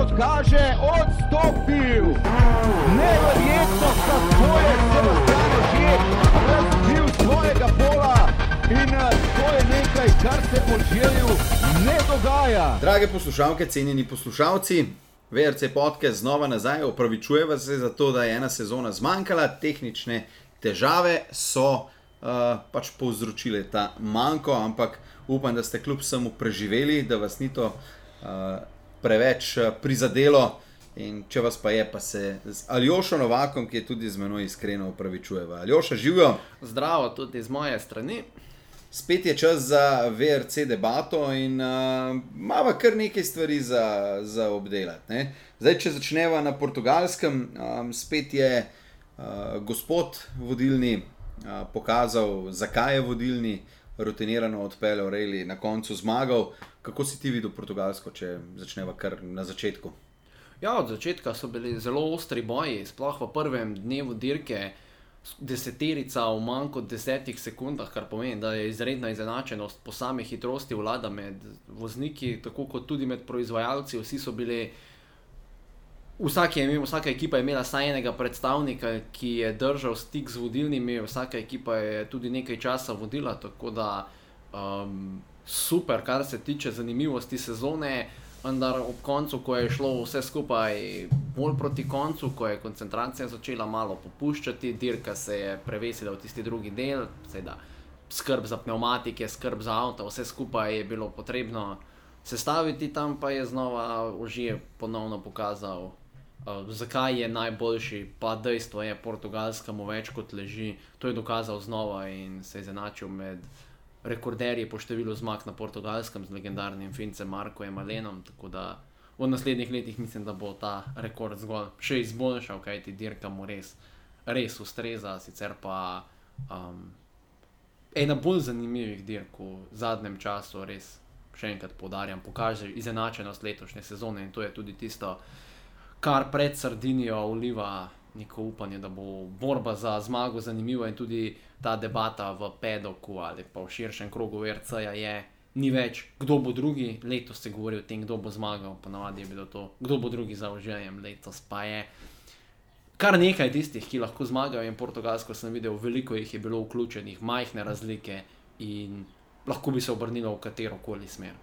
kot kaže, odstopil. Neverjetno, kako je Sebastian že razvil svojega pola in eh, to je nekaj, kar se v želju ne dogaja. Drage poslušalke, cenjeni poslušalci, VRC podcast znova nazaj, opravičujeva se za to, da je ena sezona zmanjkala, tehnične težave so uh, pač povzročile ta manjko, ampak upam, da ste kljub vsemu preživeli, da vas ni to uh, preveč uh, prizadelo. In če vas pa je, pa se z Aljošo Novakom, ki je tudi z menoj iskreno upravičujeva. Aljoša, živijo. Zdravo tudi z moje strani. Spet je čas za VRC debato in uh, imamo kar nekaj stvari za, za obdelati. Ne? Zdaj, če začneva na portugalskem, um, spet je uh, gospod vodilni uh, pokazal, zakaj je vodilni, rutinirano odpeljal Rejli, na koncu zmagal. Kako si ti videl portugalsko, če začneva kar na začetku? Ja, od začetka so bili zelo ostri boji, sploh v prvem dnevu dirke deseterica v manj kot desetih sekundah, kar pomeni, da je izredna izenačenost po sami hitrosti vlada med vozniki, tako kot tudi med proizvajalci. Vsi so bili, vsak je imel, vsaka ekipa je imela saj enega predstavnika, ki je držal stik z vodilnimi, vsaka ekipa je tudi nekaj časa vodila, tako da um, super, kar se tiče zanimivosti sezone. Vendar ob koncu, ko je šlo vse skupaj bolj proti koncu, ko je koncentracija začela malo popuščati, dirka se je prevesila v tisti drugi del, seveda skrb za pneumatike, skrb za avto, vse skupaj je bilo potrebno sestaviti, tam pa je znova užije ponovno pokazal, uh, zakaj je najboljši, pa dejstvo je, Portugalska mu več kot leži, to je dokazal znova in se je zanačil med rekorderji po številu zmag na portugalskem z legendarnim Fincem Markojem Alenom. Tako da v naslednjih letih mislim, da bo ta rekord zgolj še izboljšal, kaj ti dirka mu res, res ustreza. Sicer pa um, ena bolj zanimivih dirk v zadnjem času, res še enkrat poudarjam, pokaže izenačenost letošnje sezone in to je tudi tisto, kar pred Sardinijo uliva neko upanje, da bo borba za zmago zanimiva in tudi ta debata v pedoku ali pa v širšem krogu RC-ja je. Ni več, kdo bo drugi, letos se govori o tem, kdo bo zmagal, ponavadi je bilo to, kdo bo drugi za uživanje, letos pa je. Kar nekaj tistih, ki lahko zmagajo, in portugalsko sem videl, veliko jih je bilo vključenih, majhne razlike in lahko bi se obrnilo v katero koli smer.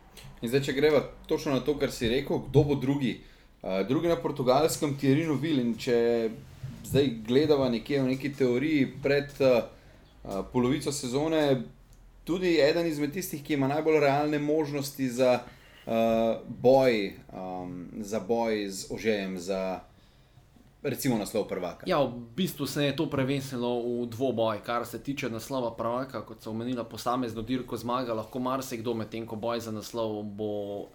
In zdaj, če greva točno na to, kar si rekel, kdo bo drugi. Uh, drugi na portugalskem, Tirino Vil, in če zdaj gledava nekje v neki teoriji pred uh, polovico sezone, tudi eden izmed tistih, ki ima najbolj realne možnosti za uh, boj, um, za boj z ožejem, za recimo naslov prvaka. Ja, v bistvu se je to prevesilo v dvoboj, kar se tiče naslova prvaka, kot so omenila posamezno dirko zmaga, lahko marsikdo med tem, ko boj za naslov bo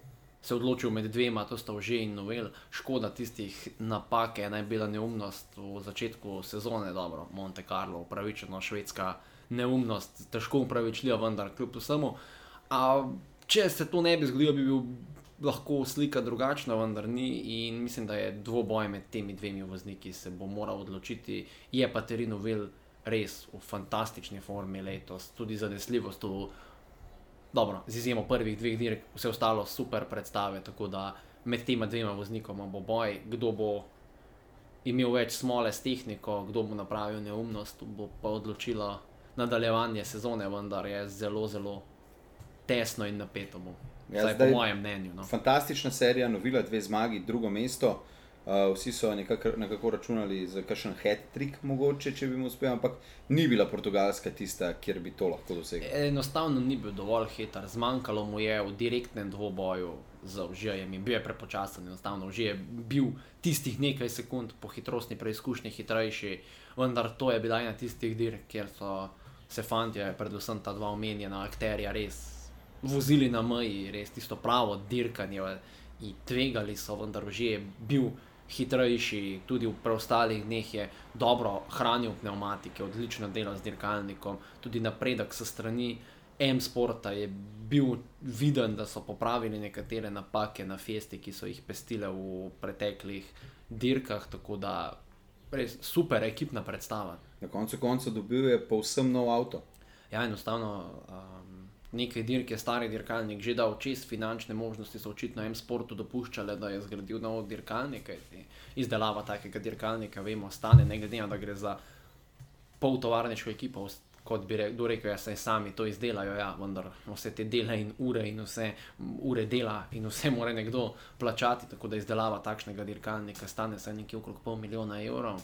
se odločil med dvema, to sta že in novel. Škoda tistih napak, ena je bila neumnost v začetku sezone, dobro, Monte Carlo, upravičeno švedska neumnost, težko upravičljiva, vendar kljub vsemu. A, če se to ne bi zgodilo, bi bil lahko slika drugačna, vendar ni in mislim, da je dvoboj med temi dvemi vozniki se bo moral odločiti. Je pa Terino Vil res v fantastični formi letos, tudi zanesljivost v dobro, z izjemo prvih dveh dirk, vse ostalo super predstave. Tako da med tema dvema voznikoma bo boj, kdo bo imel več smole s tehniko, kdo bo napravil neumnost, bo pa odločilo nadaljevanje sezone, vendar je zelo, zelo tesno in napeto. Ja, zdaj, po mojem mnenju. No. Fantastična serija, novila, dve zmagi, drugo mesto. Uh, vsi so nekako, nekako računali za kakšen hat-trick, mogoče, če bi mu uspel, ampak ni bila Portugalska tista, kjer bi to lahko dosegel. Enostavno ni bil dovolj hiter, zmanjkalo mu je v direktnem dvoboju z užijem in bil je prepočasen. Enostavno užij je bil tistih nekaj sekund po hitrostni preizkušnji hitrejši, vendar to je bila ena tistih dirk, kjer so se fanti, predvsem ta dva omenjena akterja, res vozili na meji, res tisto pravo dirkanje. In tvegali so, vendar že je bil hitrejši, tudi v preostalih dneh je dobro hranil pneumatike, odlično delo z dirkalnikom, tudi napredek s strani M-Sporta je bil viden, da so popravili nekatere napake na festi, ki so jih pestile v preteklih dirkah, tako da res super ekipna predstava. Na koncu konca dobil je povsem nov avto. Ja, enostavno. Um, Nekaj dirk je stari dirkalnik že dal čez finančne možnosti, so očitno M sportu dopuščale, da je zgradil nov dirkalnik. kajti Izdelava takega dirkalnika, vemo, stane, ne glede na to, da gre za pol tovarniško ekipo, kot bi re- kdo rekel, ja, saj sami to izdelajo, ja, vendar vse te dele in ure in vse ure dela in vse mora nekdo plačati, tako da izdelava takšnega dirkalnika stane saj nekje okrog pol milijona evrov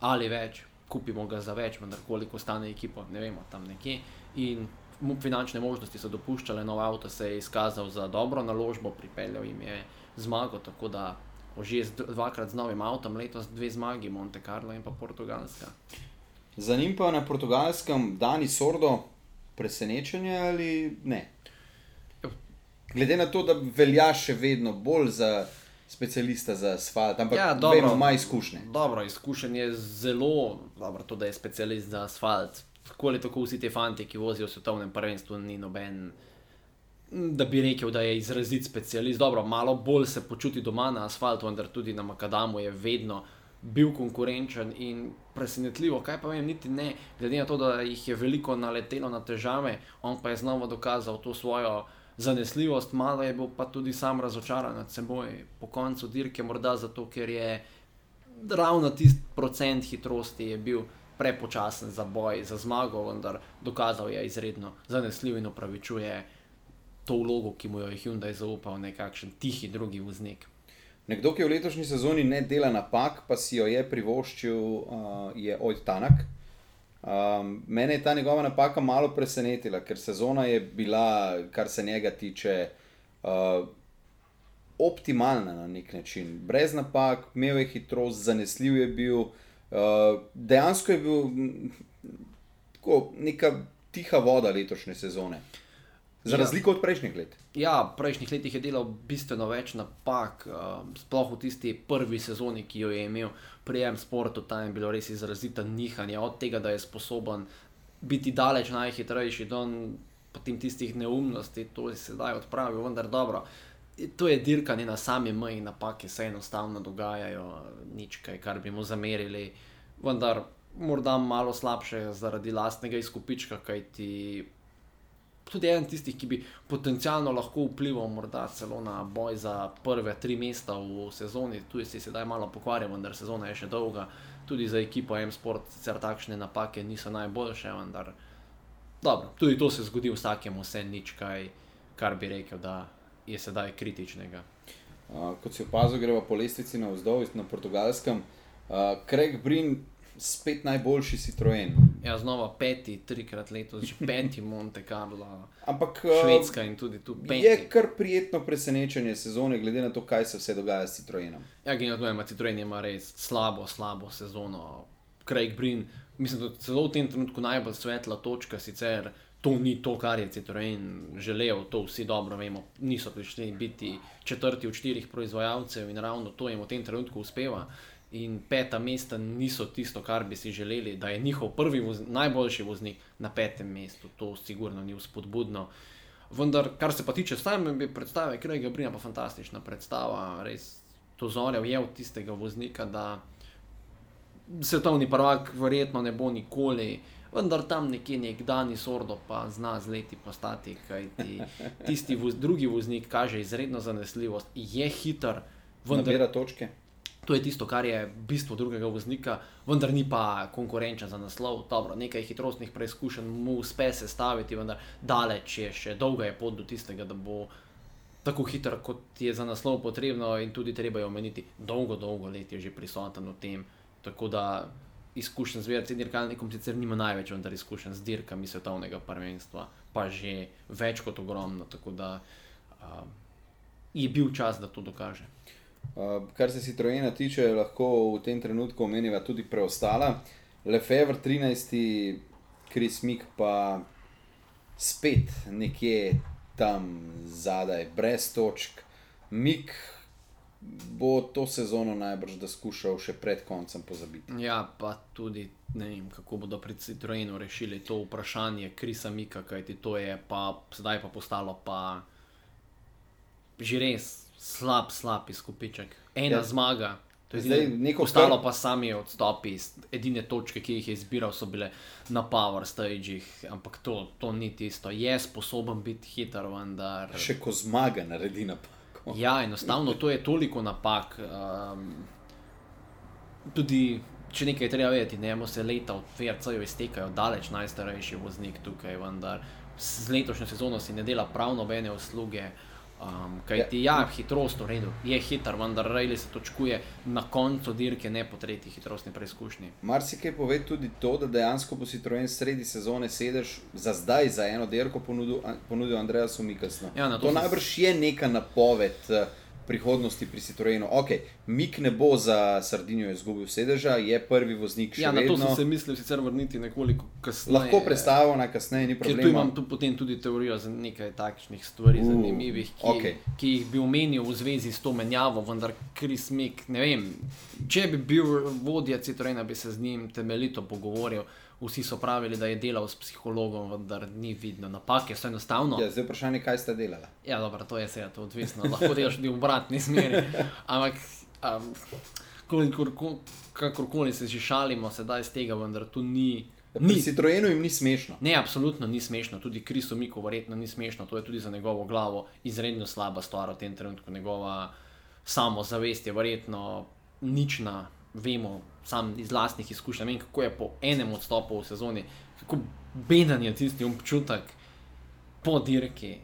ali več, kupimo ga za več, vendar koliko stane ekipo, ne vemo, tam nekje. In finančne možnosti so dopuščale, nov avto se je izkazal za dobro naložbo, pripeljal jim je zmago, tako da že dvakrat z novim avtom, letos dve zmagi, Monte Carlo in pa Portugalska. Za njim pa na portugalskem Dani Sordo presenečenje ali ne? Glede na to, da velja še vedno bolj za specialista za asfalt, ampak ja, dobro. vemo, ima izkušnje. Dobro, izkušen je zelo dobro, to, da je specialist za asfalt. Tako ali tako vsi ti fanti, ki vozijo v svetovnem prvenstvu, ni noben, da bi rekel, da je izrazit specialist. Dobro, malo bolj se počuti doma na asfaltu, vendar tudi na Makadamu je vedno bil konkurenčen in presenetljivo, kaj pa vem, niti ne, glede na to, da jih je veliko naletelo na težave, on pa je znova dokazal to svojo zanesljivost, malo je bil pa tudi sam razočaran nad seboj po koncu dirke, morda zato, ker je ravno tisti procent hitrosti je bil prepočasen za boj, za zmago, vendar dokazal je izredno zanesljiv in upravičuje to vlogo, ki mu jo je Hyundai zaupal, nekakšen tihi drugi voznik. Nekdo, ki v letošnji sezoni ne dela napak, pa si jo je privoščil, uh, je Ojd Tanak. Um, mene je ta njegova napaka malo presenetila, ker sezona je bila, kar se njega tiče, uh, optimalna na nek način. Brez napak, imel je hitrost, zanesljiv je bil. Uh, dejansko je bil tako, neka tiha voda letošnje sezone. Za Ja. razliko od prejšnjih let. Ja, v prejšnjih letih je delal bistveno več napak, uh, sploh v tisti prvi sezoni, ki jo je imel pri M-Sportu, tam je bilo res izrazito nihanje, od tega, da je sposoben biti daleč najhitrejši, do potem tistih neumnosti, to je sedaj odpravil, vendar dobro. To je dirkanje na sami meji, napake se enostavno dogajajo, nič kaj, kar bi mu zamerili, vendar morda malo slabše zaradi lastnega izkupička, kajti tudi eden tistih, ki bi potencialno lahko vplival morda celo na boj za prve tri mesta v sezoni. Tu si sedaj malo pokvarjen, vendar sezona je še dolga. Tudi za ekipo M-Sport sicer takšne napake niso najboljše, vendar dobro, tudi to se zgodi vsakemu, vse nič kaj, kar bi rekel, da je sedaj kritičnega. Uh, kot si opazil, greva po lestvici na vzdolj na portugalskem. Uh, Craig Brin, spet najboljši Citroen. Ja, znova peti, trikrat letos, že peti Monte Carlo, Ampak uh, Švedska in tudi tu peti. je kar prijetno presenečenje sezone, glede na to, kaj se vse dogaja s Citroenom. Ja, na to, ima Citroen ima res slabo, slabo sezono. Craig Brin, mislim, da celo v tem trenutku najbolj svetla točka, sicer to ni to, kar je Citroen želel, to vsi dobro vemo. Niso prišli biti četrti od štirih proizvajalcev in ravno to jim v tem trenutku uspeva. In peta mesta niso tisto, kar bi si želeli, da je njihov prvi, voz, najboljši voznik na petem mestu. To sigurno ni vzpodbudno. Vendar, kar se pa tiče same predstave, Krega Brina pa fantastična predstava, res to zorja ujel tistega voznika, da svetovni prvak verjetno ne bo nikoli, vendar tam nekje nek Dani Sordo pa zna z leti postati, kajti tisti voz, drugi voznik kaže izredno zanesljivost, je hiter, vendar Nabira točke. To je tisto, kar je bistvo drugega voznika, vendar ni pa konkurenčen za naslov. Dobro, nekaj hitrostnih preizkušenj mu uspe se staviti, vendar daleč je še dolga je pot do tistega, da bo tako hiter, kot je za naslov potrebno, in tudi treba je omeniti, dolgo, dolgo let je že prisoten v tem. Tako da izkušen z VRC dirkalnikom sicer nima največ, vendar izkušen z dirkami svetovnega prvenstva, pa že več kot ogromno. Tako da uh, je bil čas, da to dokaže. Uh, kar se Citroena tiče, lahko v tem trenutku omeniva tudi preostala. Lefebvre 13, Kris Mik pa spet nekje tam zadaj, brez točk. Mik bo to sezono najbrž da skušal še pred koncem pozabiti. Ja, pa tudi ne vem, kako bodo pri Citroenu rešili to vprašanje Krisa Mika, kajti to je pa sedaj pa postalo pa že res slab, slab izkupiček. Ena Ja. zmaga, Zdaj, neko Ostalo kar- pa sami odstopi, edine točke, ki jih je izbiral, so bile na power stageh, ampak to, to ni tisto. Je sposoben biti hiter, vendar. Še ko zmaga, naredi napako. Ja, enostavno to je toliko napak. Um, tudi, če nekaj je treba vedeti, njemu se leta od VRC-jev iztekajo, daleč najstarejši voznik tukaj, vendar z letošnjo sezono si ne dela prav nobene usluge. Um, Kaj ti ja, hitrost v redu, je hiter, vendar Rejli se točkuje na koncu dirke, ne po tretji hitrostni preizkušnji. Marsikaj pove tudi to, da dejansko bo Citroen sredi sezone sedež za zdaj za eno dirko ponudil, ponudil Andreasu Mikasnu. Ja, to to sem- najbrž je neka napoved eh, prihodnosti pri Citroenu. Ok, Mik ne bo za Sardinijo izgubil sedeža, je prvi voznik še Ja, na to vedno. sem se mislil sicer vrniti nekoliko kasneje. Lahko predstavimo na kasneje, ni Ker tu problema. imam tu potem tudi teorijo za nekaj takšnih stvari, Uh, zanimivih, ki, okay. ki jih bi omenil v zvezi s to menjavo, vendar Kris Mik, ne vem, če bi bil vodja Citroena, bi se z njim temeljito pogovoril. Vsi so pravili, da je delal s psihologom, vendar ni vidno napake, so enostavno. Ja, zdaj vprašanje, kaj sta delala. Ja, dobro, to je seveda to odvisno, lahko delaš tudi v obratni smeri. Ampak, um, kolikor, ko- kakorkoli se že šalimo, sedaj z tega, vendar tu ni. Pri ni Citroenu jim ni smešno. Ne, absolutno ni smešno, tudi Krisu Miku verjetno ni smešno, to je tudi za njegovo glavo izredno slaba stvar v tem trenutku. Njegova samozavest je verjetno nična, vemo sam iz vlastnih izkušenj, vem kako je po enem odstopu v sezoni, kako beden je tisti občutek po dirki.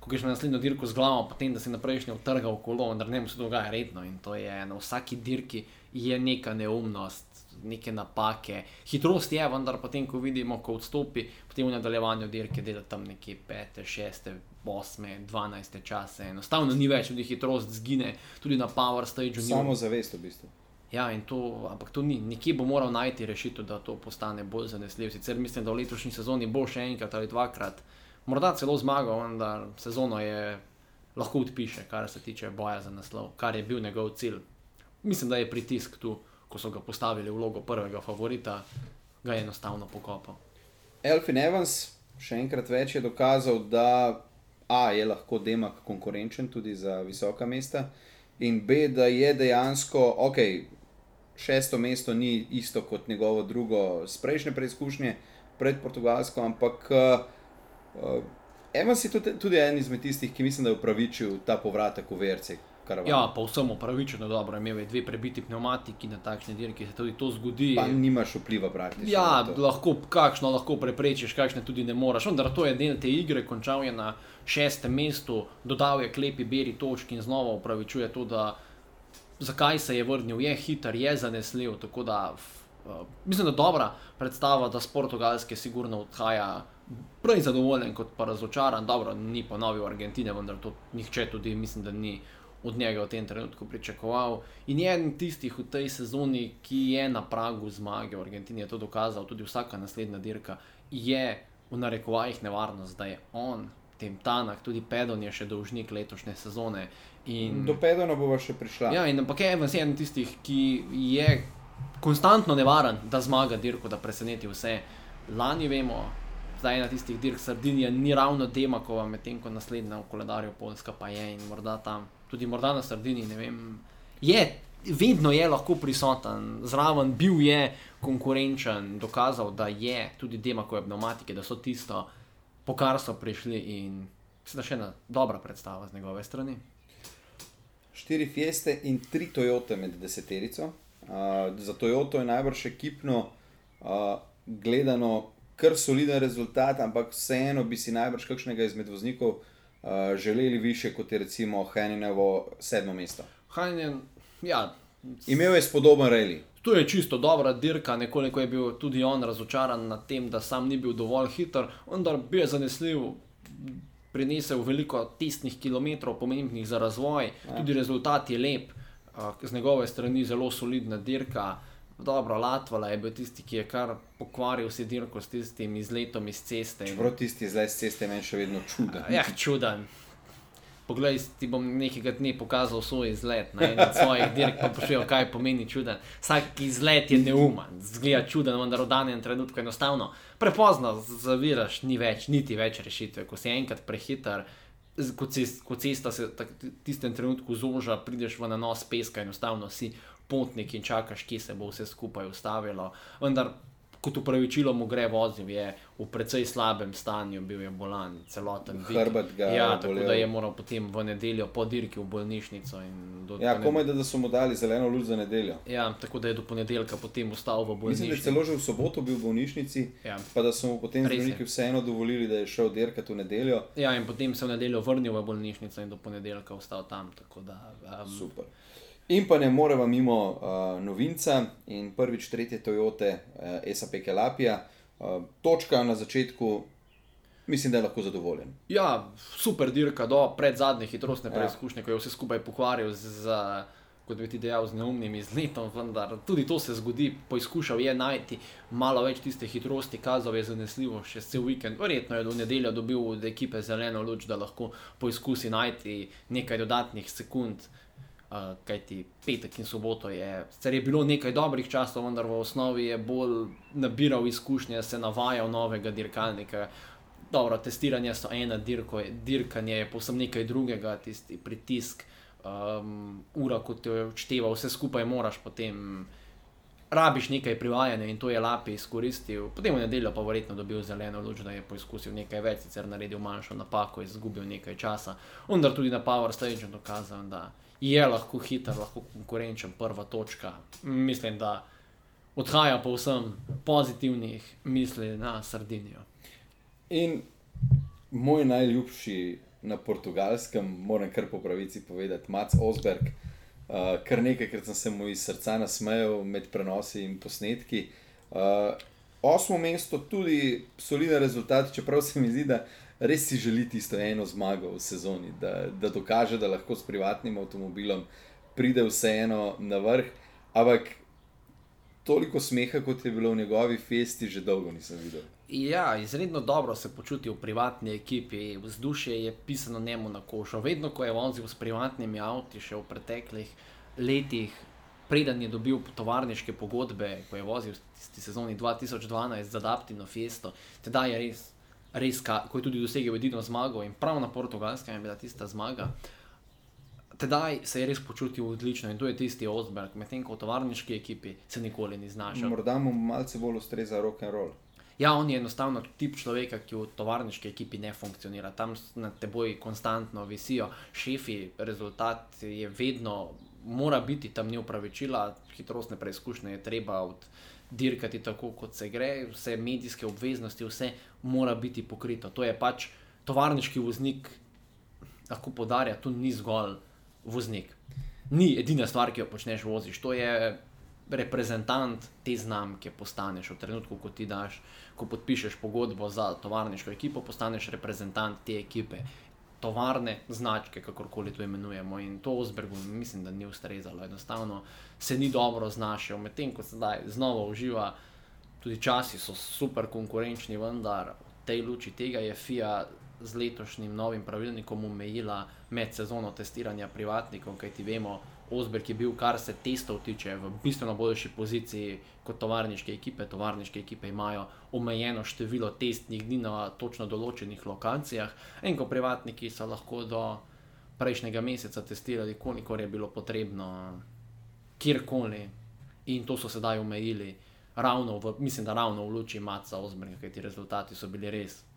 Ko greš na naslednjo dirko z glavo, potem da si na prejšnjo utrgal kolo, vendar ne mu se dogaja redno in to je na vsaki dirki je neka neumnost, neke napake. Hitrost je, vendar potem, ko vidimo, ko odstopi, potem v nadaljevanju dirke dela tam nekje 5, 6, 8, 12 čase. Enostavno ni več, tudi hitrost zgine, tudi na power stageu ni. Samo zavest v bistvu. Ja, to, ampak to ni. Nekje bo moral najti rešitev, da to postane bolj zanesljiv. Sicer mislim, da v letošnji sezoni bo še enkrat ali dvakrat, morda celo zmagal, vendar sezono je lahko odpiše, kar se tiče boja za naslov, kar je bil njegov cilj. Mislim, da je pritisk tu, ko so ga postavili v vlogo prvega favorita, ga je enostavno pokopal. Elfin Evans še enkrat več je dokazal, da A je lahko Demak konkurenčen tudi za visoka mesta, in B, da je dejansko, ok, šesto mesto ni isto kot njegovo drugo z prejšnje preizkušnje pred Portugalsko, ampak uh, uh, Evans je tudi, tudi en izmed tistih, ki mislim, da je upravičil ta povratek v VRC. karavan. Ja, pa vsem upravičeno dobro, imel je dve prebiti pneumatiki na takšni dirki, se tudi to zgodi. Pa nimaš vpliva praktično. Ja, lahko, kakšno lahko preprečiš, kakšne tudi ne moreš. Vendar to je del te igre, končal je na šestem mestu, dodal je klepi beri točk in znova upravičuje to, da zakaj se je vrnil, je hiter, je zanesljiv. Da f- uh, mislim, da dobra predstava, da z Portugalske sigurno odhaja. Prej zadovoljen, kot pa razočaran, dobro, ni ponovil Argentine, vendar to nihče tudi, mislim, da ni od njega v tem trenutku pričakoval. In je eden tistih v tej sezoni, ki je na pragu zmage v Argentini, je to dokazal, tudi vsaka naslednja dirka je v narekovajih nevarnost, da je on, tem Tanak, tudi Pedon je še dolžnik letošnje sezone. In, Do Pedona bova še prišla. ja, in ampak je eden tistih, ki je konstantno nevaren, da zmaga dirko, da preseneti vse. Lani vemo, zdaj je ena tistih dirk Sardinija ni ravno Demakova, medtem ko naslednja v koledarju Poljska pa je in morda tam, tudi morda na Sardiniji, ne vem, je, vedno je lahko prisoten, zraven bil je konkurenčen, dokazal, da je tudi Demakove pneumatike, da so tisto, po kar so prišli in mislim, da še ena dobra predstava z njegove strani. Štiri Fieste in tri Toyote med deseterico. Uh, za Toyoto je najbrž ekipno uh, gledano kar soliden rezultat, ampak vseeno bi si najbrž kakšnega izmed voznikov uh, želeli više kot je recimo Heninovo sedmo mesto. Hajnen, ja, Imel je spodoben rally. To je čisto dobra dirka, nekoliko je bil tudi on razočaran nad tem, da sam ni bil dovolj hiter, vendar bil je zanesljiv, prinesel veliko testnih kilometrov, pomembnih za razvoj, tudi rezultat je lep, z njegove strani zelo solidna dirka. Dobro, Latvala je bil tisti, ki je kar pokvaril si dirko s tistim izletom iz ceste. Prav tisti izlet z ceste je meni še vedno čuden. Ja, čuden. Poglej, ti bom nekega dne pokazal svoj izlet na enem od svojih dirk, pa pošiljajo, kaj pomeni čuden. Vsak izlet je neumen, zgleda čuden, vendar v danem trenutku enostavno prepozno zaviraš, ni več, niti več rešitve. Ko si enkrat prehiter, ko, cest, ko cesta se v tistem trenutku zoža, prideš v nanos peska, enostavno si potnik in čakaš, kje se bo vse skupaj ustavilo. Vendar kot upravičilo mu gre vozil, je v precej slabem stanju, bil je bolan, celoten vid. Hrbet ga je Ja, tako bolel. da je moral potem v nedeljo po dirki v bolnišnico. do Ja, komaj da, da so mu dali zeleno luč za nedeljo. Ja, tako da je do ponedeljka potem ostal v Mislim, da bolnišnici. je celo že v soboto bil v bolnišnici, Ja. pa da so mu potem zdravniki vseeno dovolili, da je šel dirkati v nedeljo. Ja, in potem se je v nedeljo vrnil v bolnišnico in do ponedeljka ostal tam. Da, um, Super. In pa ne moreva mimo uh, novinca in prvič tretje Toyote uh, SAP Kelapija. Uh, točka na začetku, mislim, da je lahko zadovoljen. Ja, super dirka do pred zadnje hitrostne Ja. preizkušnje, ko je vse skupaj pokvaril z, z kot bi ti dejal, z neumnim izletom, vendar tudi to se zgodi. Poizkušal je najti malo več tiste hitrosti, kazal je zanesljivo še cel vikend. Verjetno je do nedelja dobil od ekipe zeleno luč, da lahko poizkusi najti nekaj dodatnih sekund. Uh, Kaj ti petek in soboto je, sicer je bilo nekaj dobrih časov, vendar v osnovi je bolj nabiral izkušnje, se navajal novega dirkalnika. Dobro, testiranje so ena, dirko, je- dirkanje je povsem nekaj drugega, tisti pritisk, um, ura, kot te odšteva, vse skupaj moraš potem. Rabiš nekaj privajanja in to je Lapi izkoristil. Potem v nedeljo pa verjetno dobil zeleno luč, da je poizkusil nekaj več, sicer naredil manjšo napako, izgubil nekaj časa. Vendar tudi na Power Stage je dokazal, da je lahko hiter, lahko konkurenčen, prva točka. Mislim, da odhaja povsem pozitivnih misli na Sardinijo. In moj najljubši na portugalskem, moram kar po pravici povedati, Mac Osberg. Uh, kar nekajkrat sem se mu iz srca nasmejal med prenosi in posnetki. Uh, osmo mesto, tudi soliden rezultat, čeprav se mi zdi, da res si želi tisto eno zmago v sezoni, da, da dokaže, da lahko s privatnim avtomobilom pride vseeno na vrh. Ampak toliko smeha, kot je bilo v njegovi festi, že dolgo nisem videl. Ja, izredno dobro se počuti v privatni ekipi, vzdušje je pisano njemu na kožo. Vedno, ko je vozil s privatnimi avti, še v preteklih letih, preden je dobil tovarniške pogodbe, ko je vozil v sezoni 2012 z Adaptino Fiesto, tedaj je res, res ka, ko je tudi dosegel edino zmago in prav na portugalskem je bila tista zmaga. Tedaj se je res počutil odlično in to je tisti Osberg, medtem ko v tovarniški ekipi se nikoli ni znašel. Morda mu malce bolj ustreza rock and roll. Ja, on je enostavno tip človeka, ki v tovarniški ekipi ne funkcionira. Tam s- na teboj konstantno visijo šefi, rezultat je vedno, mora biti tam ni upravičila, hitrostne preizkušnje je treba oddirkati tako, kot se gre, vse medijske obveznosti, vse mora biti pokrito. To je pač tovarniški voznik, lahko podarja, tu ni zgolj voznik. Ni edina stvar, ki jo počneš, voziš. To je reprezentant te znamke, postaneš v trenutku, ko ti daš, ko podpišeš pogodbo za tovarniško ekipo, postaneš reprezentant te ekipe. Tovarne, značke, kakorkoli to imenujemo. In to Osbergu mislim, da ni ustrezalo. Enostavno se ni dobro znašel, medtem ko sedaj znova uživa. Tudi časi so super konkurenčni, vendar v tej luči tega je FIA z letošnjim novim pravilnikom omejila med sezono testiranja privatnikov, kajti vemo, Osberg je bil, kar se testov tiče, v bistveno boljši poziciji kot tovarniške ekipe. Tovarniške ekipe imajo omejeno število testnih dni na točno določenih lokacijah, in ko privatniki so lahko do prejšnjega meseca testirali, kolikor je bilo potrebno, kjerkoli. In to so sedaj omejili, ravno v, mislim, da ravno v luči Maca Osberga, ker ti rezultati so bili res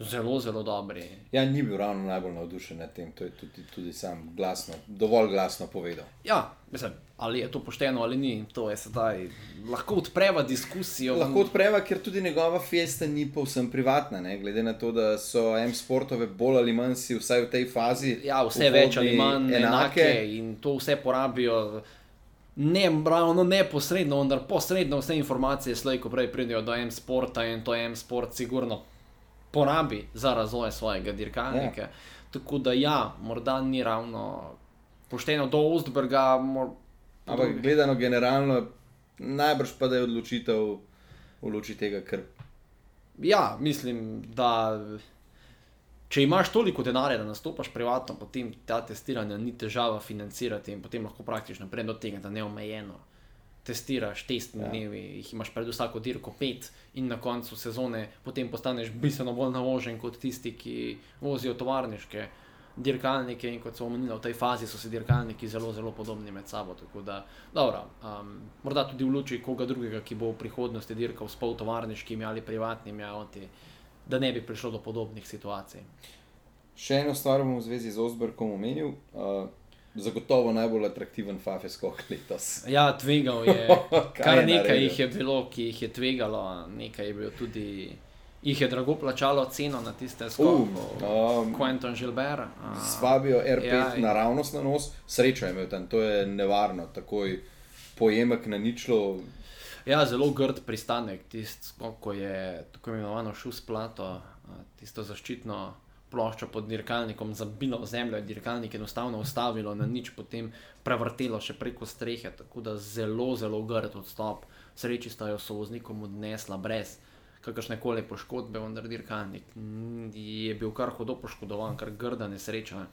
zelo, zelo dobri. Ja, ni bil ravno najbolj navdušen nad tem, to je tudi, tudi sam glasno, dovolj glasno povedal. Ja, mislim, ali je to pošteno ali ni, to je sedaj lahko odpreva diskusijo. Lahko odpreva, ker tudi njegova festa ni povsem privatna, ne? glede na to, da so M-sportove bolj ali manj si vsaj v tej fazi. Ja, vse več ali manj enake. enake in to vse porabijo. Ne ravno neposredno, vendar posredno vse informacije, slej, ko prej pridejo do M-sporta in to M-sport sigurno porabi za razvoj svojega dirkalnika. Ja. Tako da ja, morda ni ravno pošteno do Ostberga. Mor, Ampak gledano generalno, najbrž pa da je odločitev v luči tega, ker Ja, mislim, da če imaš toliko denarja, da nastopaš privatno, potem ta testiranja ni težava financirati in potem lahko praktično prej do tega, da neomejeno testiraš, testni Ja. dnevi, jih imaš pred vsako dirko pet in na koncu sezone potem postaneš bistveno bolj naložen kot tisti, ki vozijo tovarniške. dirkalnike in kot so omenili, v tej fazi so si dirkalniki zelo, zelo podobni med sabo. Tako da, dobro, um, morda tudi v luči koga drugega, ki bo v prihodnosti dirkal s poltovarniškimi ali privatnimi avti, da ne bi prišlo do podobnih situacij. Še eno stvar bom v zvezi z Osbergom omenil. Uh, zagotovo najbolj atraktiven Fafeskog letos. Ja, tvegal je. Kar je nekaj naredil? jih je bilo, ki jih je tvegalo, nekaj je bilo tudi. Jih je drago plačalo ceno na tiste skoke. Um, Quentin Gilbert. a, S Fabijo R5 Ja, naravnost na nos, srečo je imel tam, to je nevarno, takoj pojemek na ničlo. Ja, zelo grd pristanek, tisti, skok, ko je tako imenovano šus plato, tisto zaščitno ploščo pod dirkalnikom zabilo v zemljo, je dirkalnik enostavno ustavilo na nič, potem prevrtelo še preko strehe, tako da zelo, zelo grd odstop. Sreči sta jo so voznikom odnesla brez kakršne koli poškodbe, vendar dirkalnik mm, je bil kar hudo poškodovan, kar grda nesreča.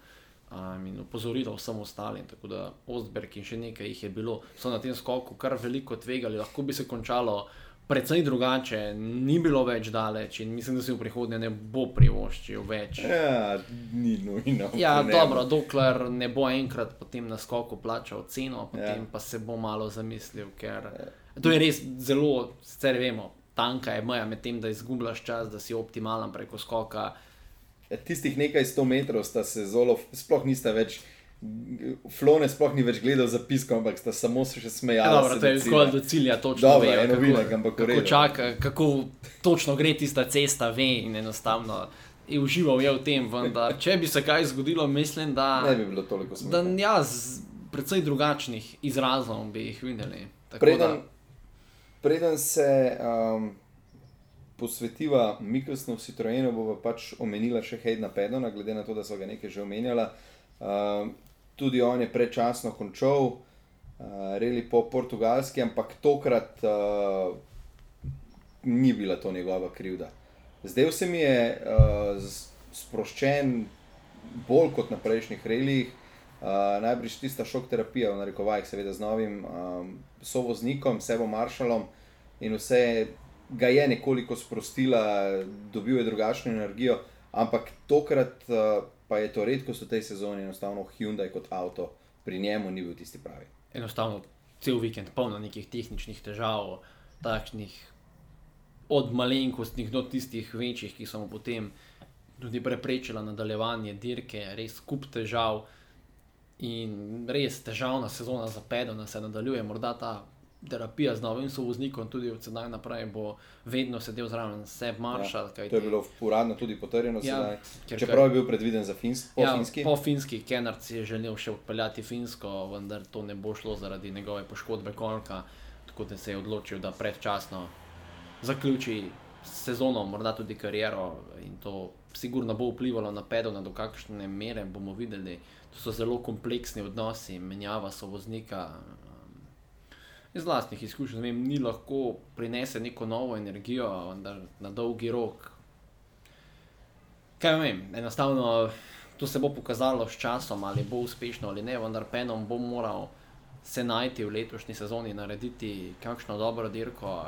Um, in opozorilo vsem ostalim, tako da Ostberg in še nekaj jih je bilo, so na tem skoku kar veliko tvegali, lahko bi se končalo precej drugače, ni bilo več daleč in mislim, da si v prihodnje ne bo privoščil več. Ja, ni nujno. Ja, Ne, dobro, dokler ne bo enkrat potem na skoku plačal ceno, potem Ja. pa se bo malo zamislil, ker to je res zelo, sicer vemo, tanka je meja med tem, da izgubljaš čas, da si optimalen preko skoka. Ja, Tistih nekaj sto metrov sta se zelo, sploh nista več, Flone sploh ni več gledal zapiskov, ampak sta samo se še Ja, smejali. dobro, to je zgolj do cilja, točno Dobro, vejo, kako, vinek, ampak kako čaka, kako točno gre tista cesta, ve in enostavno je užival je v tem, vendar če bi se kaj zgodilo, mislim, da, Ne bi bilo toliko da smešno. ja, z precej drugačnih izrazov bi jih videli. Tako Preden, preden se um, posvetiva Mikkelsnu Citroenu, bova pač omenila še Hejdna Pedona, glede na to, da so ga nekaj že omenjala. Um, tudi on je predčasno končal, uh, reli po portugalski, ampak tokrat uh, ni bila to njegova krivda. Zdaj se mi je uh, sproščen bolj kot na prejšnjih relih. Uh, najbrž tista šok terapija, v narekovajih, seveda z novim um, sovoznikom, Sebo Maršalom in vse ga je nekoliko sprostila, dobil je drugačno energijo, ampak tokrat uh, pa je to redkost v tej sezoni, enostavno Hyundai kot avto pri njemu ni bil tisti pravi. enostavno cel vikend polno nekih tehničnih težav, takšnih od malenkostnih do tistih večjih, ki so mu potem tudi preprečila nadaljevanje dirke, res kup težav. In res težavna sezona za Pedona se nadaljuje, morda ta terapija z novim sovoznikom, tudi od sedaj naprej bo vedno sedel zraven Seb Marshall. Ja, to je bilo uradno tudi potrjeno Ja, sedaj. ker Čeprav je bil predviden za fins, po ja, finski. Po finski, Kenard si je želel še odpeljati Finsko, vendar to ne bo šlo zaradi njegove poškodbe kolka, tako da se je odločil, da predčasno zaključi sezono, morda tudi kariero in to sigurno bo vplivalo na pedona, do kakšne mere bomo videli. To so zelo kompleksni odnosi, menjava sovoznika. Iz vlastnih izkušenj vem, ni lahko prinese neko novo energijo, na dolgi rok Kaj vem, enostavno to se bo pokazalo s časom, ali bo uspešno ali ne, vendar Penom bo moral se najti v letošnji sezoni, narediti kakšno dobro dirko,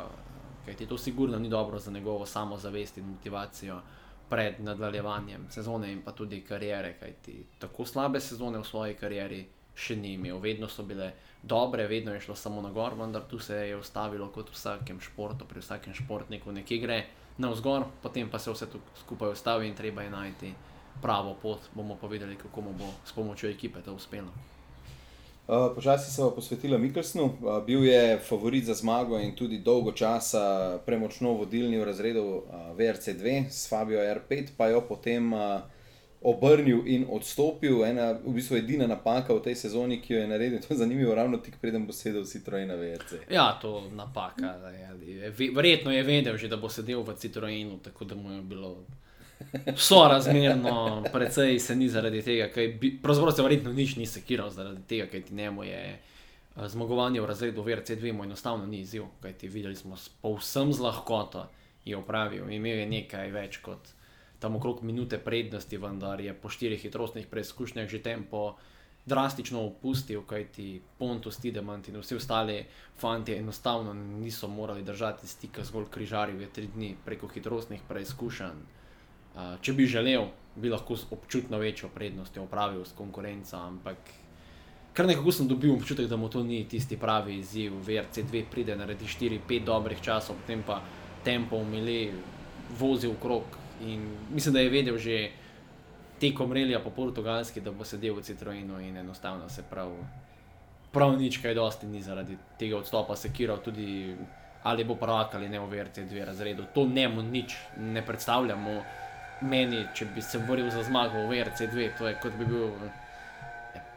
kajti to sigurno ni dobro za njegovo samozavest in motivacijo pred nadaljevanjem sezone in pa tudi kariere, kajti tako slabe sezone v svoji karieri še ni imel. Vedno so bile dobre, vedno je šlo samo na gor, vendar tu se je ustavilo kot v vsakem športu, pri vsakem športniku nekje gre navzgor, potem pa se vse to skupaj ustavi in treba je najti pravo pot. Bomo pa videli, kako mu bo s pomočjo ekipe to uspelo. Uh, Počasi se bo posvetila Mikkelsnu, uh, bil je favorit za zmago in tudi dolgo časa premočno vodilni v razredu uh, VRC2 s Fabio R5, pa jo potem uh, obrnil in odstopil. Ena, v bistvu edina napaka v tej sezoni, ki jo je naredil, to je zanimivo, ravno tik preden bo sedel Citroen na VRC. Ja, to je napaka. je- je- ve- Verjetno je vedel že, da bo sedel v Citroenu, tako da mu je bilo sorazmerno, precej se ni zaradi tega, kaj bi, pravzaprav se verjetno nič ni sekiral zaradi tega, kaj ti njemu je eh, zmagovanje v razredu VRC2 mu enostavno ni izziv, kaj ti videli smo povsem z lahkoto je opravil, imel je nekaj več kot tam okrog minute prednosti, vendar je po štirih hitrostnih preizkušnjah že tempo drastično opustil, kajti Pontus Tidemant in vsi ostali fanti enostavno niso mogli držati stika zgolj križarjev, je tri dni preko hitrostnih preizkušenj. Če bi želel, bi lahko z občutno večjo prednostjo opravil s konkurenco, ampak kar nekako sem dobil občutek, da mu to ni tisti pravi izziv. VRC2 pride, naredi 4-5 dobrih časov, potem pa tempo umili, vozi v krog in mislim, da je vedel že tekom relija po portugalski, da bo sedel v Citroenu in enostavno se prav, prav nič kaj dosti ni zaradi tega odstopa sekiral tudi. Ali bo prvak ali ne v VRC2 razredu, to njemu nič ne predstavljamo. Meni, če bi se boril za zmago v VRC2, to je kot bi bil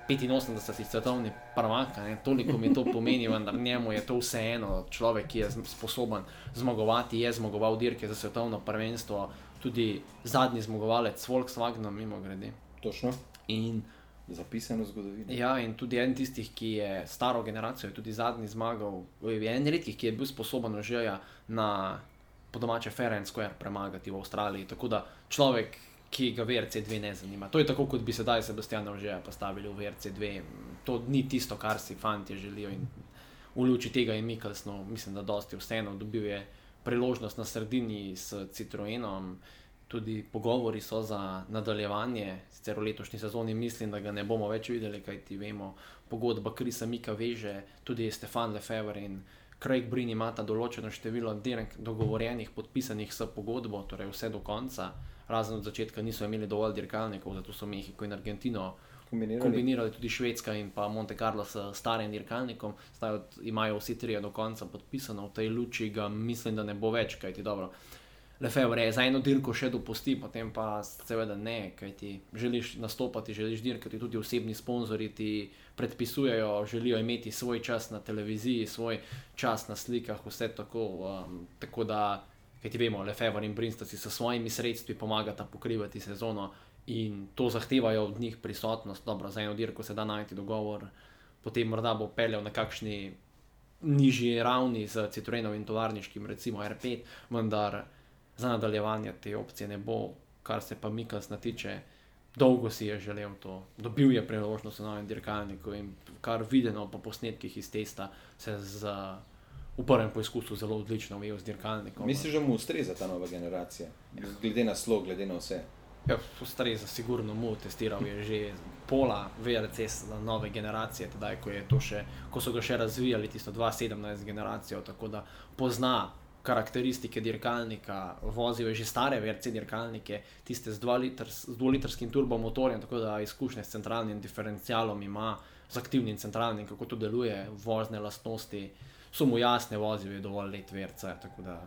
85 svetovni prvak, toliko mi to pomeni, vendar njemu je to vseeno. Človek, ki je sposoben zmagovati, je zmagoval dirke za svetovno prvenstvo, tudi zadnji zmagovalec s Volkswagenom, mimo grede. Točno. In Zapisano v zgodovini. Ja, in tudi en tistih, ki je staro generacijo, je tudi zadnji zmagal, je en redkih, ki je bil sposoben že na po domače Fair and Square premagati v Avstraliji. Tako da človek, ki ga VRC2 ne zanima. To je tako, kot bi sedaj Sebastiana že postavili v VRC2. To ni tisto, kar si fanti želijo. In v luči tega je Mikkelsno, mislim, da dosti vseeno dobil je priložnost na sredini s Citroenom. Tudi pogovori so za nadaljevanje, sicer v letošnji sezoni mislim, da ga ne bomo več videli, kaj ti vemo. Pogodba Krisa Mika veže, tudi Stefan Lefebvre in Craig Brin imata določeno število dirk dogovorjenih, podpisanih s pogodbo, torej vse do konca. Razen od začetka niso imeli dovolj dirkalnikov, zato so Mehiko in Argentino Kombinirali. kombinirali tudi Švedska in pa Monte Carlo s starim dirkalnikom. Zdaj imajo vsi trije do konca podpisano, v tej luči ga mislim, da ne bo več, kajti dobro. Lefebvre je za eno dirko še dopusti, potem pa seveda ne, kaj ti želiš nastopati, želiš dirkati, tudi osebni sponzorji ti predpisujejo, želijo imeti svoj čas na televiziji, svoj čas na slikah, vse tako. Um, tako da, kaj ti vemo, Lefebvre in Brinsta si s svojimi sredstvi pomagata pokrivati sezono in to zahtevajo od njih prisotnost. Dobro, za eno dirko se da najti dogovor, potem morda bo peljal na kakšni nižji ravni z Citroenom in tovarniškim, recimo R5, vendar za nadaljevanje te opcije ne bo, kar se pa Mikls tiče. Dolgo si je želel to, dobil je priložnost na novem dirkalniku in kar videno po posnetkih iz testa, se z, v prvem poizkusu zelo odlično ujel z dirkalnikom. Misliš, da mu ustreza ta nova generacija? Glede na slog, glede na vse. Ja, ustreza, sigurno mu testiral je že pola VRC za nove generacije, tedaj, ko, še, ko so ga še razvijali, tisto 2017 generacijo, tako da pozna karakteristike dirkalnika, vozil je že stare VRC dirkalnike, tiste z 2-litrskim turbomotorjem, tako da izkušnje s centralnim diferencialom ima, z aktivnim centralnim, kako to deluje, vozne lastnosti, so mu jasne, vozil je dovolj let VRC, tako da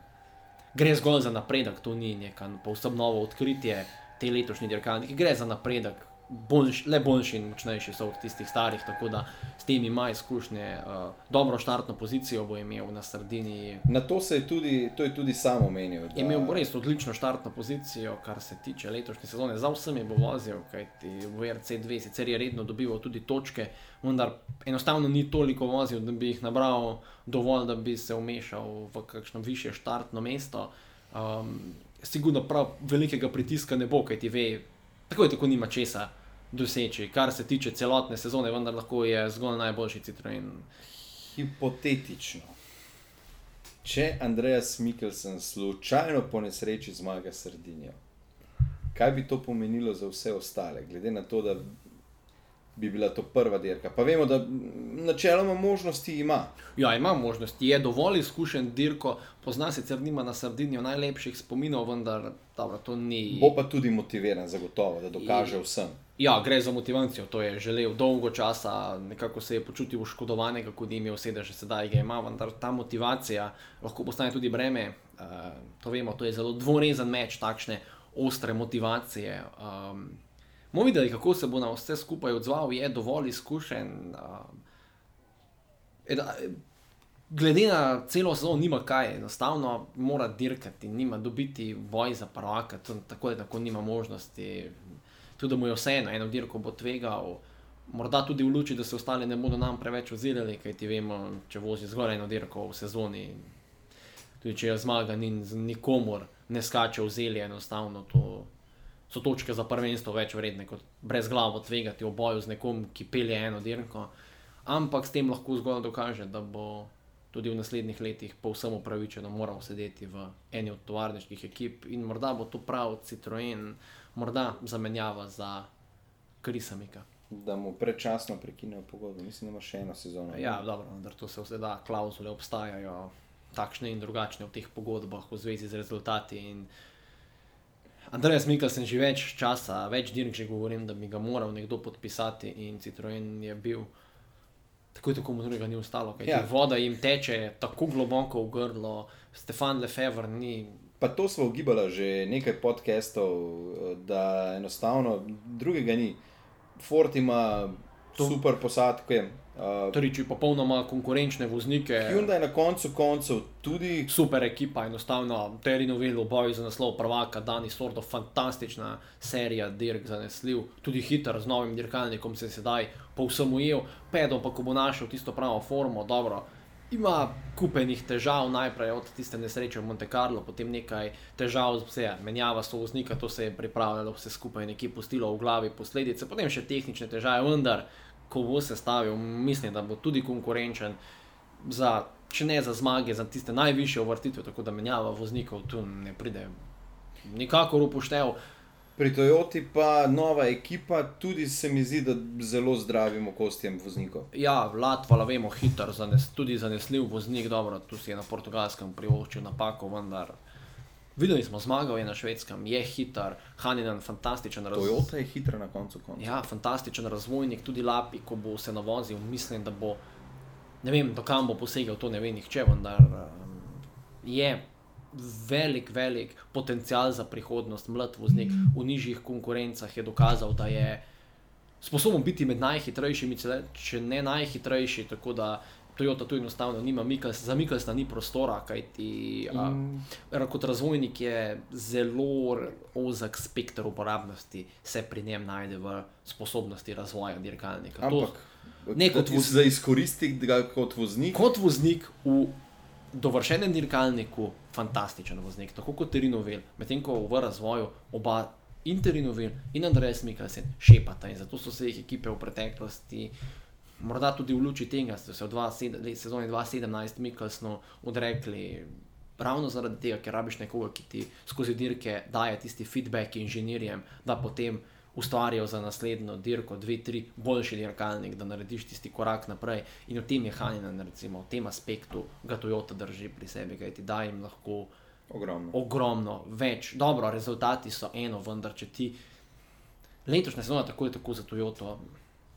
gre zgolj za napredek, to ni neka povsem novo odkritje, te letošnji dirkalniki, gre za napredek, boljš, le boljši in močnejši so od tistih starih, tako da s tem ima izkušnje, uh, dobro štartno pozicijo bo imel na sredini. Na to se je tudi, to je tudi sam omenil. Je imel bo res odlično štartno pozicijo, kar se tiče letošnje sezone. Za vsemi bo vozil, kajti v RC2 sicer je redno dobival tudi točke, vendar enostavno ni toliko vozil, da bi jih nabral dovolj, da bi se umešal v kakšno više štartno mesto. Um, sigurno prav velikega pritiska ne bo, kajti ve, tako je tako nima česa doseči, kar se tiče celotne sezone, vendar lahko je zgolj najboljši Citroen. Hipotetično. Če Andreas Mikkelsen slučajno po nesreči zmaga Sardinijo, kaj bi to pomenilo za vse ostale, glede na to, da bi bila to prva dirka? Pa vemo, da načeloma možnosti ima. Ja, ima možnosti, je dovolj izkušen dirko, pozna sicer nima na Sardinijo najlepših spominov, vendar dobro, to ni. Bo pa tudi motiviran, zagotovo, da dokaže vsem. Ja, gre za motivacijo, to je želel dolgo časa, nekako se je počutil oškodovanega, kot je imel sedež, sedaj ga ima, vendar ta motivacija lahko postane tudi breme. Uh, to vemo, to je zelo dvorezen meč takšne ostre motivacije. Um, bomo videli, kako se bo na vse skupaj odzval, je dovolj izkušen. Um, eda, glede na celo sezono, nima kaj, enostavno mora dirkati, nima dobiti boj za prvaka, to tako ali tako nima možnosti tudi da mu je vseeno, eno dirko bo tvegal, morda tudi v luči, da se ostali ne bodo nam preveč ozirali, kaj ti vemo, če vozi zgolj eno dirko v sezoni. Tudi če je zmaga, ni nikomor, ne skače v zelje, enostavno to so točke za prvenstvo več vredne kot brez glavo tvegati v boju z nekom, ki pelje eno dirko. Ampak s tem lahko zgolj dokaže, da bo tudi v naslednjih letih povsem upravičeno moral sedeti v eni od tovarniških ekip in morda bo to prav Citroen, morda zamenjava za Krisamika. Da mu predčasno prekinejo pogodbo, mislim, da ima še eno sezono. Ja, dobro, vendar to se vse da, klauzule obstajajo, takšne in drugačne v teh pogodbah v zvezi z rezultati. In Andrej Smikl sem že več časa, več dirk že govorim, da bi ga moral nekdo podpisati in Citroen je bil. Tako je tako mu drugega ni ostalo, ker Ja. voda jim teče tako globoko v grlo, Stefan Lefevre ni. Pa to smo ugibali že nekaj podcastov, da enostavno drugega ni. Ford ima to. super posadke. Uh, Toriči popolnoma konkurenčne voznike. Hyundai na koncu koncev tudi Super ekipa, enostavno, Terry Novel v boju za naslov prvaka, Dani Sordo, fantastična serija, dirk zanesljiv, tudi hiter z novim dirkalnikom se je sedaj povsem ujel, Pedro pa ko bo našel tisto pravo formo, dobro. Ima kupenih težav, najprej od tiste nesreče v Monte Carlo, potem nekaj težav, vse, menjava sovoznika, to se je pripravljalo, vse skupaj nekje pustilo v glavi posledice, potem še tehnične težave, vendar, ko bo se stavil, mislim, da bo tudi konkurenčen za, če ne za zmage, za tiste najvišje uvrstitve, tako da menjava voznikov tu ne pride nikakor upoštev. pri Toyoti, pa nova ekipa, tudi se mi zdi, da zelo zdravim okostjem voznikov. Ja, Latvala, vemo, hiter, zanes, tudi zanesljiv voznik, dobro, tu si je na portugalskem privoščil napako, vendar. Videli smo zmagal je na švedskem, je hiter, Haninen, fantastičen razvoj. Toyota je hitra na koncu konca. Ja, fantastičen razvojnik, tudi Lapi, ko bo se navozil, mislim, da bo, ne vem, do kam bo posegel, to ne ve nihče, vendar um, je velik, velik potencial za prihodnost, mlad voznik v nižjih konkurencah je dokazal, da je sposoben biti med najhitrejšimi, če ne najhitrejši, tako da Toyota tu enostavno nima, Mikls, za Miklsna ni prostora, kajti In- uh, kot razvojnik je zelo ozek spektr uporabnosti, se pri njem najde v sposobnosti razvoja dirkalnika. To- Ampak ne kot voz- za izkoristiti ga kot voznik. Kot voznik v dovršenem dirkalniku, fantastičen voznik, tako kot Terinovel, medtem ko v razvoju oba in Terinovel in Andrej Mikkelsen šepata in zato so se jih ekipe v preteklosti. Morda tudi v luči tega so se v 27 sezoni 2017 Mikkelsnu odrekli, ravno zaradi tega, ker rabiš nekoga, ki ti skozi dirke daje tisti feedback inženirjem, da potem ustvarijo za naslednjo dirko, dve, tri, boljši dirkalnik, da narediš tisti korak naprej. In v tem je Haninen, recimo, v tem aspektu ga Toyota drži pri sebi, kaj ti da jim lahko Ogromno. ogromno več. Dobro, rezultati so eno, vendar če ti letošnja sezona tako je tako za Toyoto,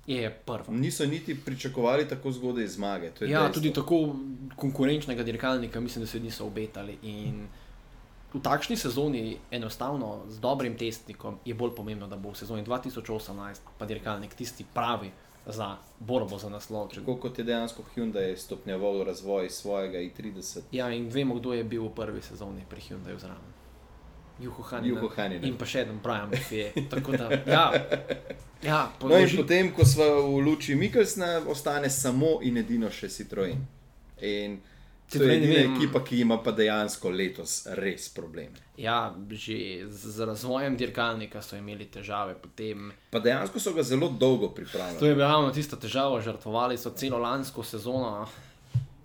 je prva. Niso niti pričakovali tako zgodaj zmage. Ja, dejstvo. tudi tako konkurenčnega dirkalnika mislim, da se niso obetali. In v takšni sezoni, enostavno z dobrim testnikom, je bolj pomembno, da bo v sezoni 2018 pa dirkalnik tisti pravi za borbo za naslov. Tako kot je dejansko Hyundai stopnjeval razvoj svojega i30. Ja, in vemo, kdo je bil v prvi sezoni pri Hyundaiu zraven. Juho Haninen. Juho Haninen. In pa še en Brian Buffet. Da, ja, ja No in potem, ko smo v luči Mikkelsna, ostane samo in edino še Citroen. In to je edina ekipa, ki ima pa dejansko letos res probleme. Ja, že z, razvojem dirkalnika so imeli težave, potem Pa dejansko so ga zelo dolgo To pripravljali. je bila ravno tista težava, žrtvovali so celo lansko sezono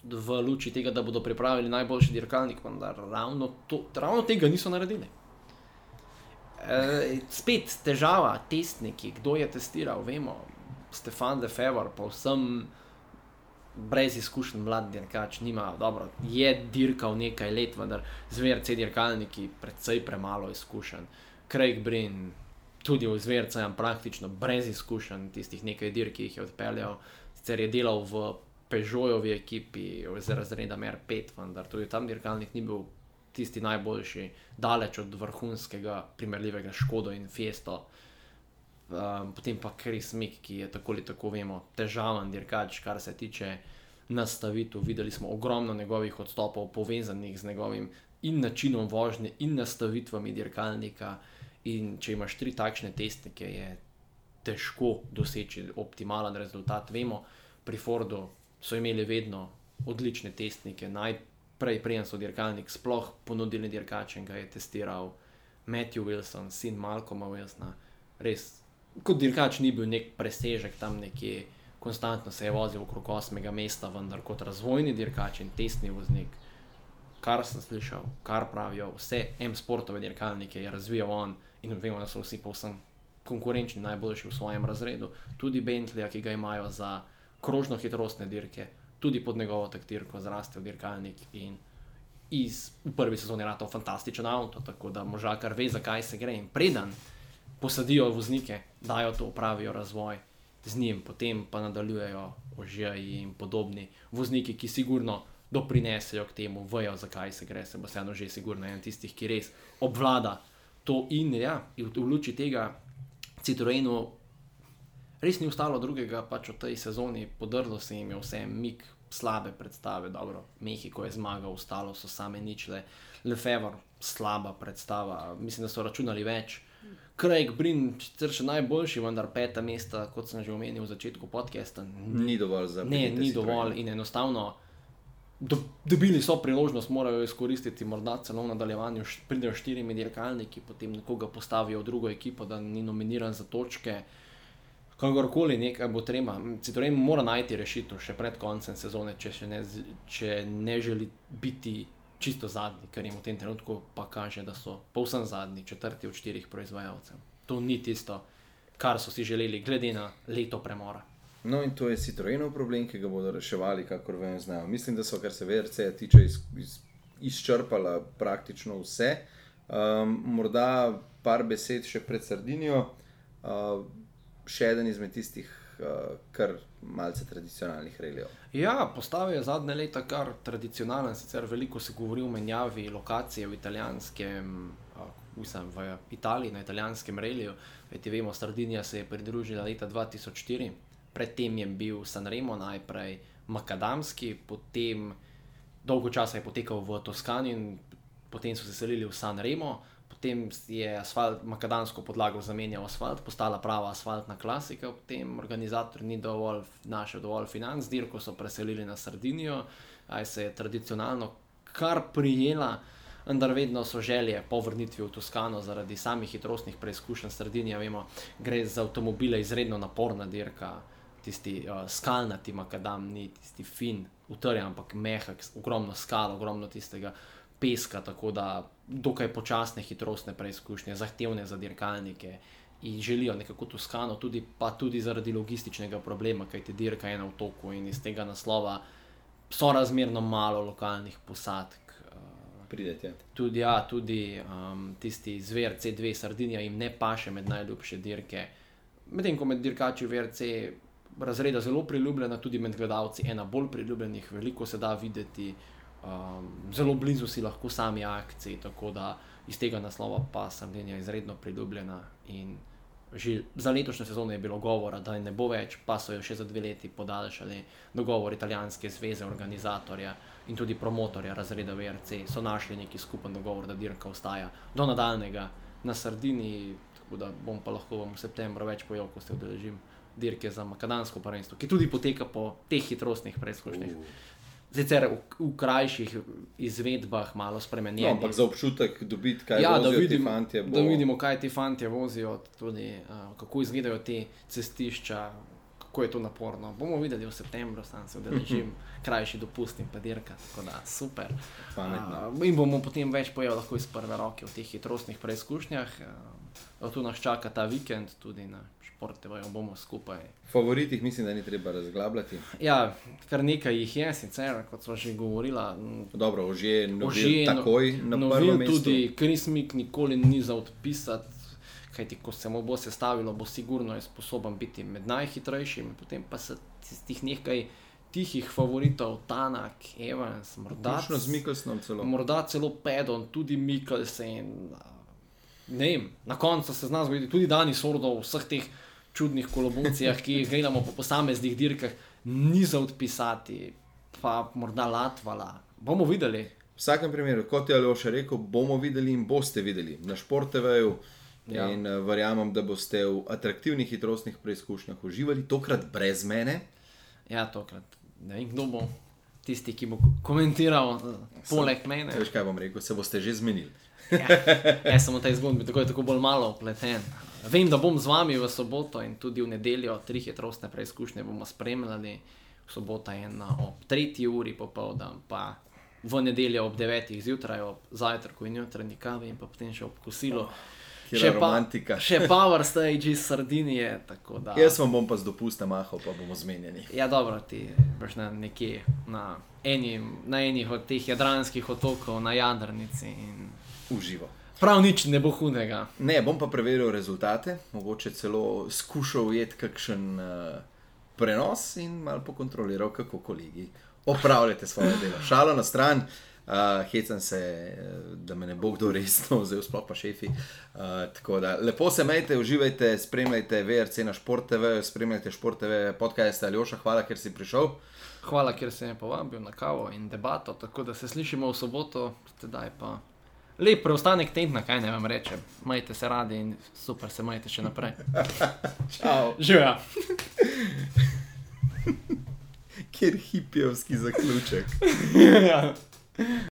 v luči tega, da bodo pripravili najboljši dirkalnik, vendar ravno, to, ravno tega niso naredili. E, spet težava, testniki, kdo je testiral, vemo, Stefan Lefebvre, pa vsem brez izkušenj, mlad dirkač, nima, dobro, je dirkal nekaj let, vendar zverce dirkalniki, predvsej premalo izkušenj. Craig Brin, tudi v zverce, praktično brez izkušenj, tistih nekaj dirk, ki jih je odpeljal, sicer je delal v Peugeotovi ekipi z razreda MR5, vendar tudi tam dirkalnik ni bil tisti najboljši, daleč od vrhunskega, primerljivega Škodo in Fiesto. Um, potem pa Kris Mik, ki je tako ali tako vemo, težaven dirkač, kar se tiče nastavitev. Videli smo ogromno njegovih odstopov, povezanih z njegovim in načinom vožnje, in nastavitvami dirkalnika. In če imaš tri takšne testnike, je težko doseči optimalen rezultat. Vemo, pri Fordu so imeli vedno odlične testnike, najprej, preden so dirkalnik sploh ponudili dirkačem, ga je testiral Matthew Wilson, sin Malcolma Wilsona. Res, kot dirkač ni bil nek presežek tam nekje, konstantno se je vozil okrog osmega mesta, vendar kot razvojni dirkač in testni voznik. Kar sem slišal, kar pravijo, vse M-sportove dirkalnike je razvijal on in vemo, da so vsi povsem konkurenčni, najboljši v svojem razredu. Tudi Bentley, ki ga imajo za krožno hitrostne dirke, tudi pod njegovo taktirko zraste v dirkalnik in iz v prvi sezoni rado fantastičen avto, tako da moža kar ve, zakaj se gre. In preden posadijo voznike, dajo to, pravijo razvoj z njim, potem pa nadaljujejo ožji in podobni vozniki, ki sigurno doprinesejo k temu, vejo, zakaj se gre, se bo vseeno že sigurno en tistih, ki res obvlada to in ja, v luči tega Citroenu res ni ostalo drugega, pač v tej sezoni podrlo se jim je vse mik. Slabe predstave, dobro, Mehiko je zmagal, ostalo so same ničle, Lefebvre, slaba predstava, mislim, da so računali več. Craig Brin, sicer še najboljši, vendar peta mesta, kot sem že omenil v začetku podcasta. Ni dovolj za Ne, ni dovolj in enostavno do, dobili so priložnost, morajo jo izkoristiti, morda celo v nadaljevanju, pridejo štirimi dirkalniki, potem nekoga postavijo v drugo ekipo, da ni nominiran za točke. Kakorkoli nekaj bo treba. Citroen mora najti rešitev še pred koncem sezone, če, še ne, če ne želi biti čisto zadnji, ker jim v tem trenutku pa kaže, da so povsem zadnji, četrti od štirih proizvajalcev. To ni tisto, kar so si želeli, glede na leto premora. No, in to je Citroenov problem, ki ga bodo reševali, kakor vem, znajo. Mislim, da so, kar se VRC tiče, iz, iz, izčrpala praktično vse. Um, morda par besed še pred Sardinijo. Uh, še eden izmed tistih, uh, kar malce tradicionalnih relijev. Ja, postavi je zadnje leta kar tradicionalen, sicer veliko se govori o menjavi lokacije v italijanskem, a, mislim, v Italiji, na italijanskem reliju. Kajti vemo, Sardinija se je pridružila leta 2004, predtem je bil Sanremo najprej makadamski, potem dolgo časa je potekal v Toskani in potem so se selili v Sanremo. Potem je asfalt, makadamsko podlago zamenjal asfalt, postala prava asfaltna klasika, potem organizator ni dovolj našel dovolj financ, dirko so preselili na Sardinijo, aj se je tradicionalno kar prijela, vendar vedno so želje po vrnitvi v Toskano zaradi samih hitrostnih preizkušenj Sardinija. Vemo, gre za avtomobile izredno naporna dirka, tisti uh, skalnati makadam, ni tisti fin, utrjen, ampak mehak, ogromno skal, ogromno tistega peska, tako da dokaj počasne hitrostne preizkušnje, zahtevne za dirkalnike. In želijo nekako Toskano, tudi, pa tudi zaradi logističnega problema, kajti dirka je na otoku in iz tega naslova so razmerno malo lokalnih posadk. eh, Pridete. Tudi, ja, tudi um, tisti zver C2 Sardinija jim ne paše med najljubše dirke. Medtem ko med dirkači VRC razreda zelo priljubljena, tudi med gledalci ena bolj priljubljenih, veliko se da videti, um, zelo blizu si lahko sami akciji, tako da iz tega naslova pa Sardinija izredno priljubljena. In že za letošnjo sezono je bilo govora, da ne bo več, pa so jo še za dve leti podaljšali dogovor italijanske zveze, organizatorja in tudi promotorja razreda VRC. So našli neki skupen dogovor, da dirka ostaja do nadaljnega na Sardini, tako da bom pa lahko vam v septembru več pojel, ko se udeležim dirke za makadansko prvenstvo, ki tudi poteka po teh hitrostnih preizkušnjah. Sicer v, v krajših izvedbah, malo No, spremenjenih. ampak za občutek dobiti, kaj Ja, vozijo ti vidimo, fantje, bo... da vidimo, kaj ti fanti vozijo, tudi uh, kako izgledajo te cestišča, kako je to naporno. Bomo videli v septembru, sam se udeležim, krajši dopust in pa dirka, tako da super. Pametno. Uh, in bomo potem več pojel lahko iz prve roke v teh hitrostnih preizkušnjah. Uh, tu nas čaka ta vikend, tudi na športevajo bomo skupaj. Favoritih mislim, da ni treba razglabljati. Ja, kar nekaj jih je, sicer, kot smo že govorila, m, Dobro, že Ožije, novil takoj na novil prvem mestu. tudi Krismik nikoli ni za odpisati. Kajti, ko se mu bo sestavilo, bo sigurno je sposoben biti med najhitrejšimi, potem pa se tistih nekaj tihih favoritov, Tanak, Evans, morda, Točno z celo. morda celo Pedon, tudi Mikkelsen. Ne vem, na koncu se zna zgoditi tudi Dani Sordo vseh teh čudnih kolobuncijah, ki jih gledamo po posameznih dirkah, ni za odpisati, pa morda Latvala. Bomo videli. V vsakem primeru, kot je Aljoša rekel, bomo videli in boste videli na športeveju. Ja. Ja. In uh, verjamem, da boste v atraktivnih hitrostnih preizkušnjah uživali, tokrat brez mene. Ja, tokrat. Ne vem, kdo bo tisti, ki bo komentiral, eh, poleg mene. Veš, kaj bom rekel, se boste že zmenili. Ja, jaz sem v tej zgodbi tako, tako bolj malo upleten. Vem, da bom z vami v soboto in tudi v nedeljo tri hitrostne preizkušnje bomo spremljali. V soboto je ena ob 3. uri popoldan, pa v nedeljo ob 9. zjutraj, ob zajtrku in jutranji kavi in pa potem še ob kosilu. Kjera Še pa, romantika. še Power Stage iz Sardinije. Da, Jaz vam bom pa z dopusta mahal, pa bomo zmenjeni. Ja, dobro, ti boš na nekje na, eni, na enih od teh jadranskih otokov, na Jadrnici. In... Uživo. Prav nič ne bo hudega. Ne, bom pa preveril rezultate, mogoče celo skušal ujeti kakšen uh, prenos in malo pokontroliral, kako kolegi opravljate svoje delo. Šalo na stran, uh, hecam se, eh, da me ne bo kdo resno vzel, sploh pa šefi. Uh, tako da lepo se majte, uživajte, spremljajte VRC na Šport TV, spremljajte Šport TV podcast Aljoša, hvala, ker si prišel. Hvala, ker si me povabil na kavo in debato, tako da se slišimo v soboto, tedaj pa. Lep preostanek tedna, kaj ne vam rečem. Majte se radi in super se majte še naprej. Živijo. Kjer hipijevski zaključek. ja.